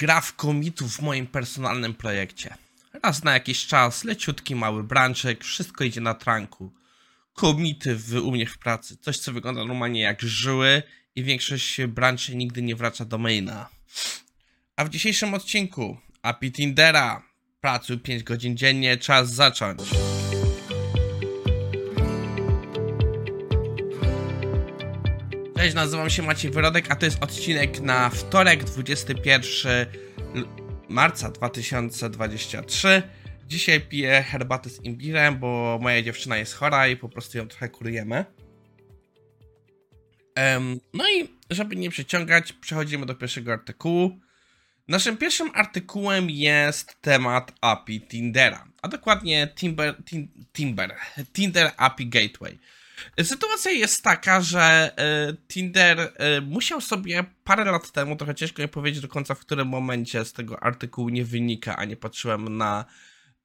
gra w komitów w moim personalnym projekcie. Raz na jakiś czas, leciutki mały branczek, wszystko idzie na tranku. Komity w, u mnie w pracy, coś co wygląda normalnie jak żyły i większość branczy nigdy nie wraca do maina. A w dzisiejszym odcinku API Tindera. Pracuj 5 godzin dziennie, czas zacząć. Cześć, nazywam się Maciej Wyrodek, a to jest odcinek na wtorek, 21 marca 2023. Dzisiaj piję herbatę z imbirem, bo moja dziewczyna jest chora i po prostu ją trochę kurujemy. No i żeby nie przeciągać, przechodzimy do pierwszego artykułu. Naszym pierwszym artykułem jest temat API Tindera, a dokładnie Timber, Timber, Tinder API Gateway. Sytuacja jest taka, że y, Tinder y, musiał sobie parę lat temu, trochę ciężko mi powiedzieć do końca, w którym momencie z tego artykułu nie wynika, a nie patrzyłem na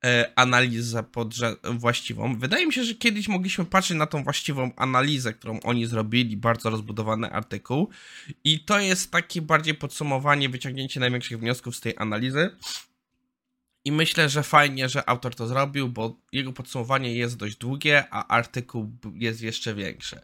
y, analizę podrze- właściwą. Wydaje mi się, że kiedyś mogliśmy patrzeć na tą właściwą analizę, którą oni zrobili, bardzo rozbudowany artykuł. I to jest takie bardziej podsumowanie, wyciągnięcie największych wniosków z tej analizy. I myślę, że fajnie, że autor to zrobił, bo jego podsumowanie jest dość długie, a artykuł jest jeszcze większy.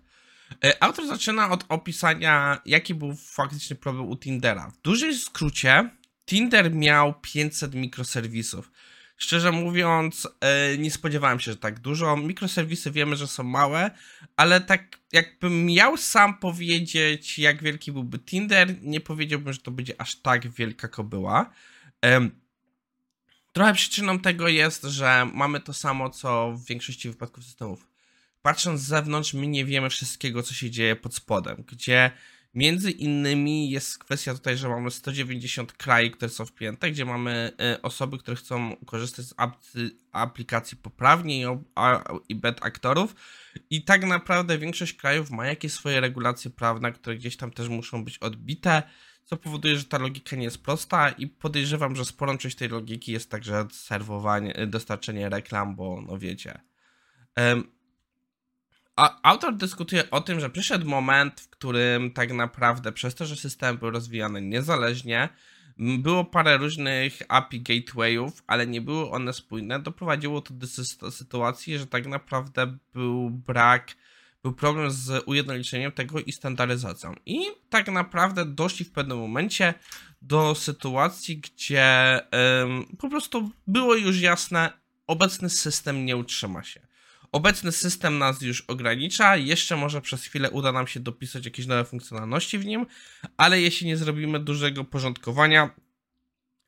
E, autor zaczyna od opisania, jaki był faktyczny problem u Tindera. W dużym skrócie, Tinder miał 500 mikroserwisów. Szczerze mówiąc, e, nie spodziewałem się, że tak dużo. Mikroserwisy wiemy, że są małe, ale tak jakbym miał sam powiedzieć, jak wielki byłby Tinder, nie powiedziałbym, że to będzie aż tak wielka kobyła. Trochę przyczyną tego jest, że mamy to samo, co w większości wypadków systemów. Patrząc z zewnątrz, my nie wiemy wszystkiego, co się dzieje pod spodem, gdzie między innymi jest kwestia tutaj, że mamy 190 krajów, które są wpięte, gdzie mamy y, osoby, które chcą korzystać z aplikacji poprawnie i bet aktorów. I tak naprawdę większość krajów ma jakieś swoje regulacje prawne, które gdzieś tam też muszą być odbite co powoduje, że ta logika nie jest prosta i podejrzewam, że sporą część tej logiki jest także serwowanie, dostarczenie reklam, bo no wiecie. Um, autor dyskutuje o tym, że przyszedł moment, w którym tak naprawdę przez to, że systemy były rozwijane niezależnie, było parę różnych API gatewayów, ale nie były one spójne, doprowadziło to do sytuacji, że tak naprawdę był brak był problem z ujednoliceniem tego i standaryzacją. I tak naprawdę doszli w pewnym momencie do sytuacji, gdzie ym, po prostu było już jasne, obecny system nie utrzyma się. Obecny system nas już ogranicza, jeszcze może przez chwilę uda nam się dopisać jakieś nowe funkcjonalności w nim, ale jeśli nie zrobimy dużego porządkowania,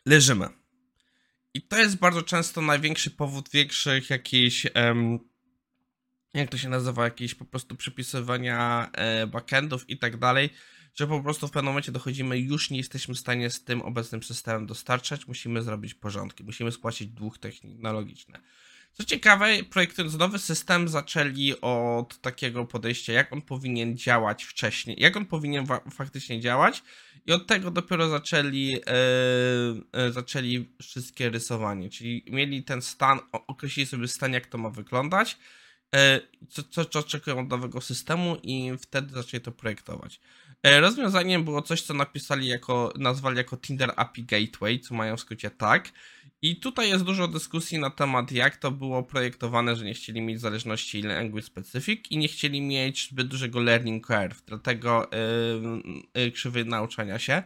leżymy. I to jest bardzo często największy powód większych jakichś jak to się nazywa, jakieś po prostu przypisywania e, backendów i tak dalej, że po prostu w pewnym momencie dochodzimy, już nie jesteśmy w stanie z tym obecnym systemem dostarczać, musimy zrobić porządki, musimy spłacić dług technologiczny. Co ciekawe, projektując nowy system, zaczęli od takiego podejścia, jak on powinien działać wcześniej, jak on powinien faktycznie działać, i od tego dopiero zaczęli, yy, zaczęli wszystkie rysowanie. Czyli mieli ten stan, określili sobie stan, jak to ma wyglądać, co, co, co oczekują od nowego systemu i wtedy zaczęli to projektować. E, rozwiązaniem było coś, co napisali jako, nazwali jako Tinder API Gateway, co mają w skrócie tak. I tutaj jest dużo dyskusji na temat, jak to było projektowane, że nie chcieli mieć zależności language specific i nie chcieli mieć zbyt dużego learning curve, dlatego yy, yy, krzywy nauczania się.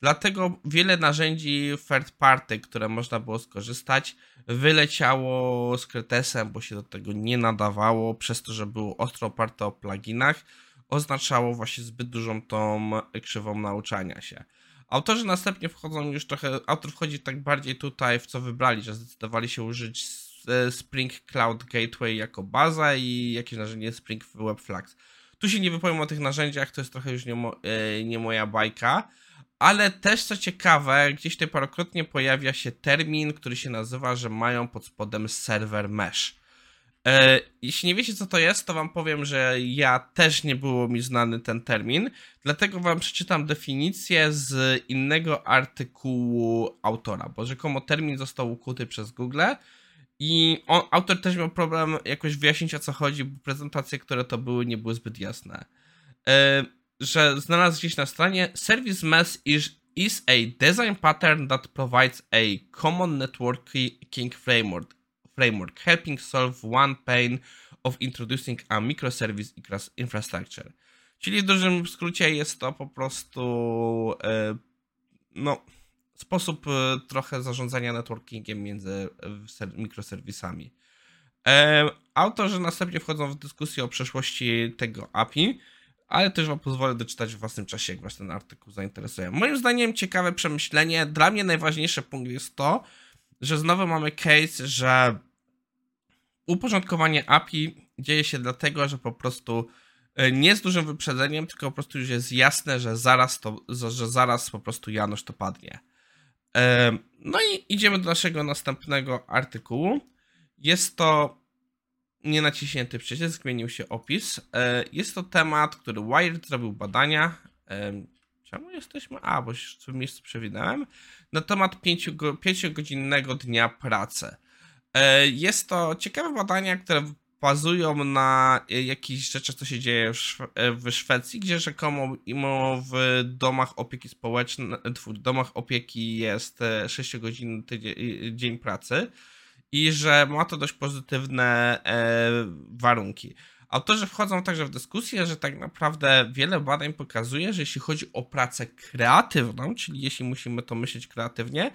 Dlatego wiele narzędzi third party, które można było skorzystać, wyleciało z kretesem, bo się do tego nie nadawało, przez to, że było ostro oparte o pluginach, oznaczało właśnie zbyt dużą tą krzywą nauczania się. Autorzy następnie wchodzą już trochę, autor wchodzi tak bardziej tutaj w co wybrali, że zdecydowali się użyć Spring Cloud Gateway jako baza i jakieś narzędzie Spring Web Flags. Tu się nie wypowiem o tych narzędziach, to jest trochę już nie, mo e, nie moja bajka, ale też co ciekawe, gdzieś tutaj parokrotnie pojawia się termin, który się nazywa, że mają pod spodem server mesh. E, jeśli nie wiecie co to jest, to wam powiem, że ja też nie było mi znany ten termin, dlatego wam przeczytam definicję z innego artykułu autora, bo rzekomo termin został ukuty przez Google i on, autor też miał problem jakoś wyjaśnić o co chodzi, bo prezentacje, które to były, nie były zbyt jasne. Że znalazł gdzieś na stronie Service Mesh is, is a design pattern that provides a common networking framework, framework helping solve one pain of introducing a microservice infrastructure. Czyli w dużym skrócie jest to po prostu e, no, sposób e, trochę zarządzania networkingiem między e, mikroserwisami. Autorzy następnie wchodzą w dyskusję o przeszłości tego API, ale też wam pozwolę doczytać w własnym czasie, jak was ten artykuł zainteresuje. Moim zdaniem ciekawe przemyślenie. Dla mnie najważniejszy punkt jest to, że znowu mamy case, że uporządkowanie API dzieje się dlatego, że po prostu e, nie z dużym wyprzedzeniem, tylko po prostu już jest jasne, że zaraz to, że zaraz po prostu Janusz to padnie. No i idziemy do naszego następnego artykułu. Jest to nienaciśnięty przycisk, zmienił się opis. E, jest to temat, który Wired zrobił badania. Czemu jesteśmy? A, bo w tym miejscu przewinąłem. Na temat 5-godzinnego dnia pracy. E, jest to ciekawe badania, które bazują na jakichś rzeczach, co się dzieje w, Szwecji, gdzie rzekomo w domach opieki społecznej, w domach opieki jest 6 godzin dzień pracy i że ma to dość pozytywne e, warunki. Autorzy wchodzą także w dyskusję, że tak naprawdę wiele badań pokazuje, że jeśli chodzi o pracę kreatywną, czyli jeśli musimy to myśleć kreatywnie,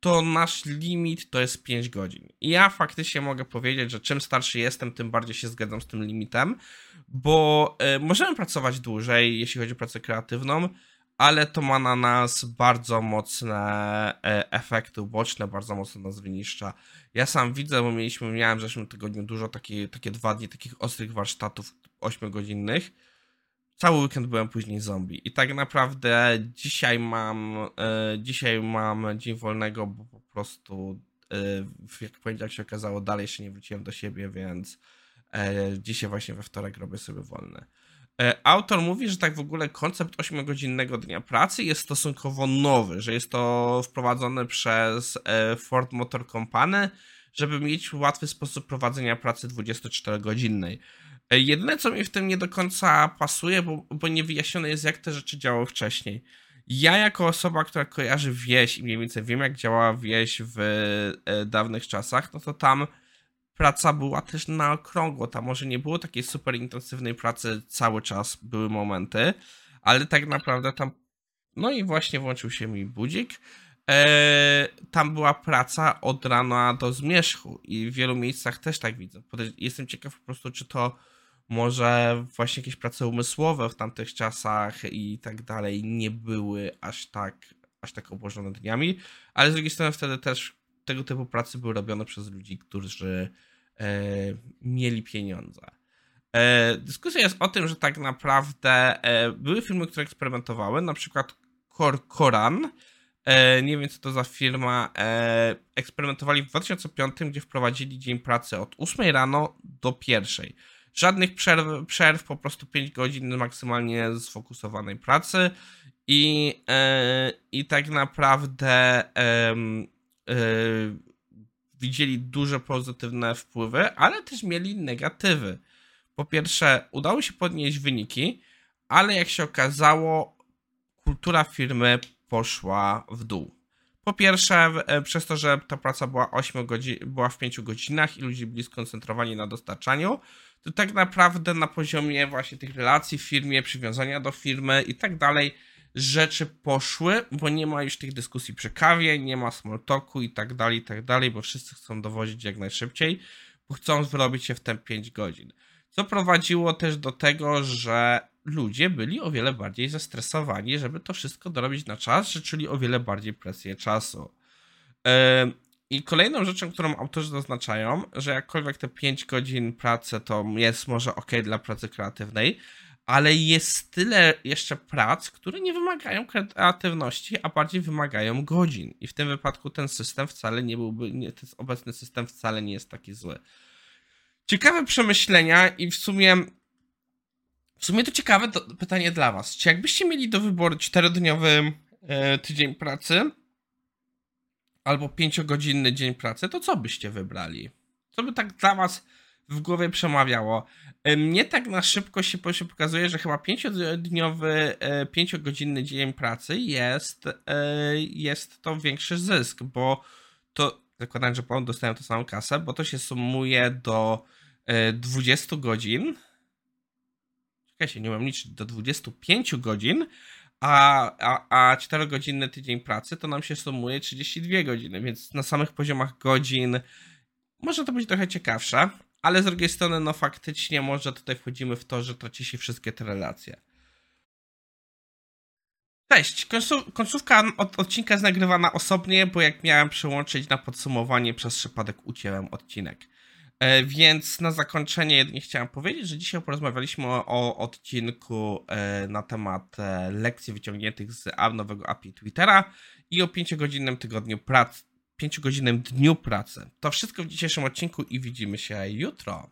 to nasz limit to jest 5 godzin. I ja faktycznie mogę powiedzieć, że czym starszy jestem, tym bardziej się zgadzam z tym limitem, bo y, możemy pracować dłużej, jeśli chodzi o pracę kreatywną, ale to ma na nas bardzo mocne e, efekty uboczne, bardzo mocno nas wyniszcza. Ja sam widzę, bo mieliśmy, miałem w zeszłym tygodniu dużo takie, takie dwa dni takich ostrych warsztatów 8-godzinnych. Cały weekend byłem później zombie. I tak naprawdę dzisiaj mam, e, dzisiaj mam dzień wolnego, bo po prostu, e, jak poniedziałek się okazało, dalej jeszcze nie wróciłem do siebie, więc dzisiaj właśnie we wtorek robię sobie wolny. E, autor mówi, że tak w ogóle koncept 8-godzinnego dnia pracy jest stosunkowo nowy, że jest to wprowadzone przez e, Ford Motor Company, żeby mieć łatwy sposób prowadzenia pracy 24-godzinnej. E, jedyne, co mi w tym nie do końca pasuje, bo, bo nie wyjaśnione jest, jak te rzeczy działały wcześniej. Ja, jako osoba, która kojarzy wieś i mniej więcej wiem, jak działała wieś w dawnych czasach, no to tam praca była też na okrągło. Tam może nie było takiej super intensywnej pracy cały czas, były momenty, ale tak naprawdę tam. No i właśnie włączył się mi budzik. Eee, tam była praca od rana do zmierzchu i w wielu miejscach też tak widzę. Jestem ciekaw po prostu, czy to może właśnie jakieś prace umysłowe w tamtych czasach i tak dalej nie były aż tak, aż tak obłożone dniami, ale z drugiej strony wtedy też tego typu pracy były robione przez ludzi, którzy e, mieli pieniądze. E, dyskusja jest o tym, że tak naprawdę e, były firmy, które eksperymentowały, na przykład Cor Koran, e, nie wiem co to za firma, e, eksperymentowali w 2005, gdzie wprowadzili dzień pracy od 8 rano do 1. Żadnych przerw, przerw po prostu 5 godzin maksymalnie sfokusowanej pracy i, e, i tak naprawdę widzieli duże pozytywne wpływy, ale też mieli negatywy. Po pierwsze, udało się podnieść wyniki, ale jak się okazało, kultura firmy poszła w dół. Po pierwsze, e, przez to, że ta praca była, 8 godzin, była w 5 godzinach i ludzie byli skoncentrowani na dostarczaniu, to tak naprawdę na poziomie właśnie tych relacji w firmie, przywiązania do firmy i tak dalej, rzeczy poszły, bo nie ma już tych dyskusji przy kawie, nie ma small talku i tak dalej, i tak dalej, bo wszyscy chcą dowozić jak najszybciej, bo chcą wyrobić się w te 5 godzin. Co prowadziło też do tego, że ludzie byli o wiele bardziej zestresowani, żeby to wszystko dorobić na czas, że czuli o wiele bardziej presję czasu. I kolejną rzeczą, którą autorzy zaznaczają, że jakkolwiek te 5 godzin pracy to jest może ok dla pracy kreatywnej, ale jest tyle jeszcze prac, które nie wymagają kreatywności, a bardziej wymagają godzin. I w tym wypadku ten system wcale nie byłby, nie, ten obecny system wcale nie jest taki zły. Ciekawe przemyślenia i w sumie w sumie to ciekawe do, pytanie dla was. Czy jakbyście mieli do wyboru czterodniowy e, tydzień pracy albo pięciogodzinny dzień pracy, to co byście wybrali? Co by tak dla was w głowie przemawiało. E, mnie tak na szybko się pokazuje, że chyba pięciodniowy, e, pięciogodzinny dzień pracy jest, e, jest to większy zysk, bo to, zakładając, że dostają tę samą kasę, bo to się sumuje do 20 godzin. Czekajcie, nie mam liczyć, do 25 godzin, a, a, a 4-godzinny tydzień pracy to nam się sumuje 32 godziny, więc na samych poziomach godzin może to być trochę ciekawsze, ale z drugiej strony, no faktycznie może tutaj wchodzimy w to, że traci się wszystkie te relacje. Cześć, końcówka od odcinka jest nagrywana osobnie, bo jak miałem przełączyć na podsumowanie, przez przypadek ucięłem odcinek. E, więc na zakończenie jedynie chciałem powiedzieć, że dzisiaj porozmawialiśmy o, o odcinku e, na temat e, lekcji wyciągniętych z nowego API Twittera i o 5-godzinnym tygodniu pracy, 5-godzinnym dniu pracy. To wszystko w dzisiejszym odcinku i widzimy się jutro.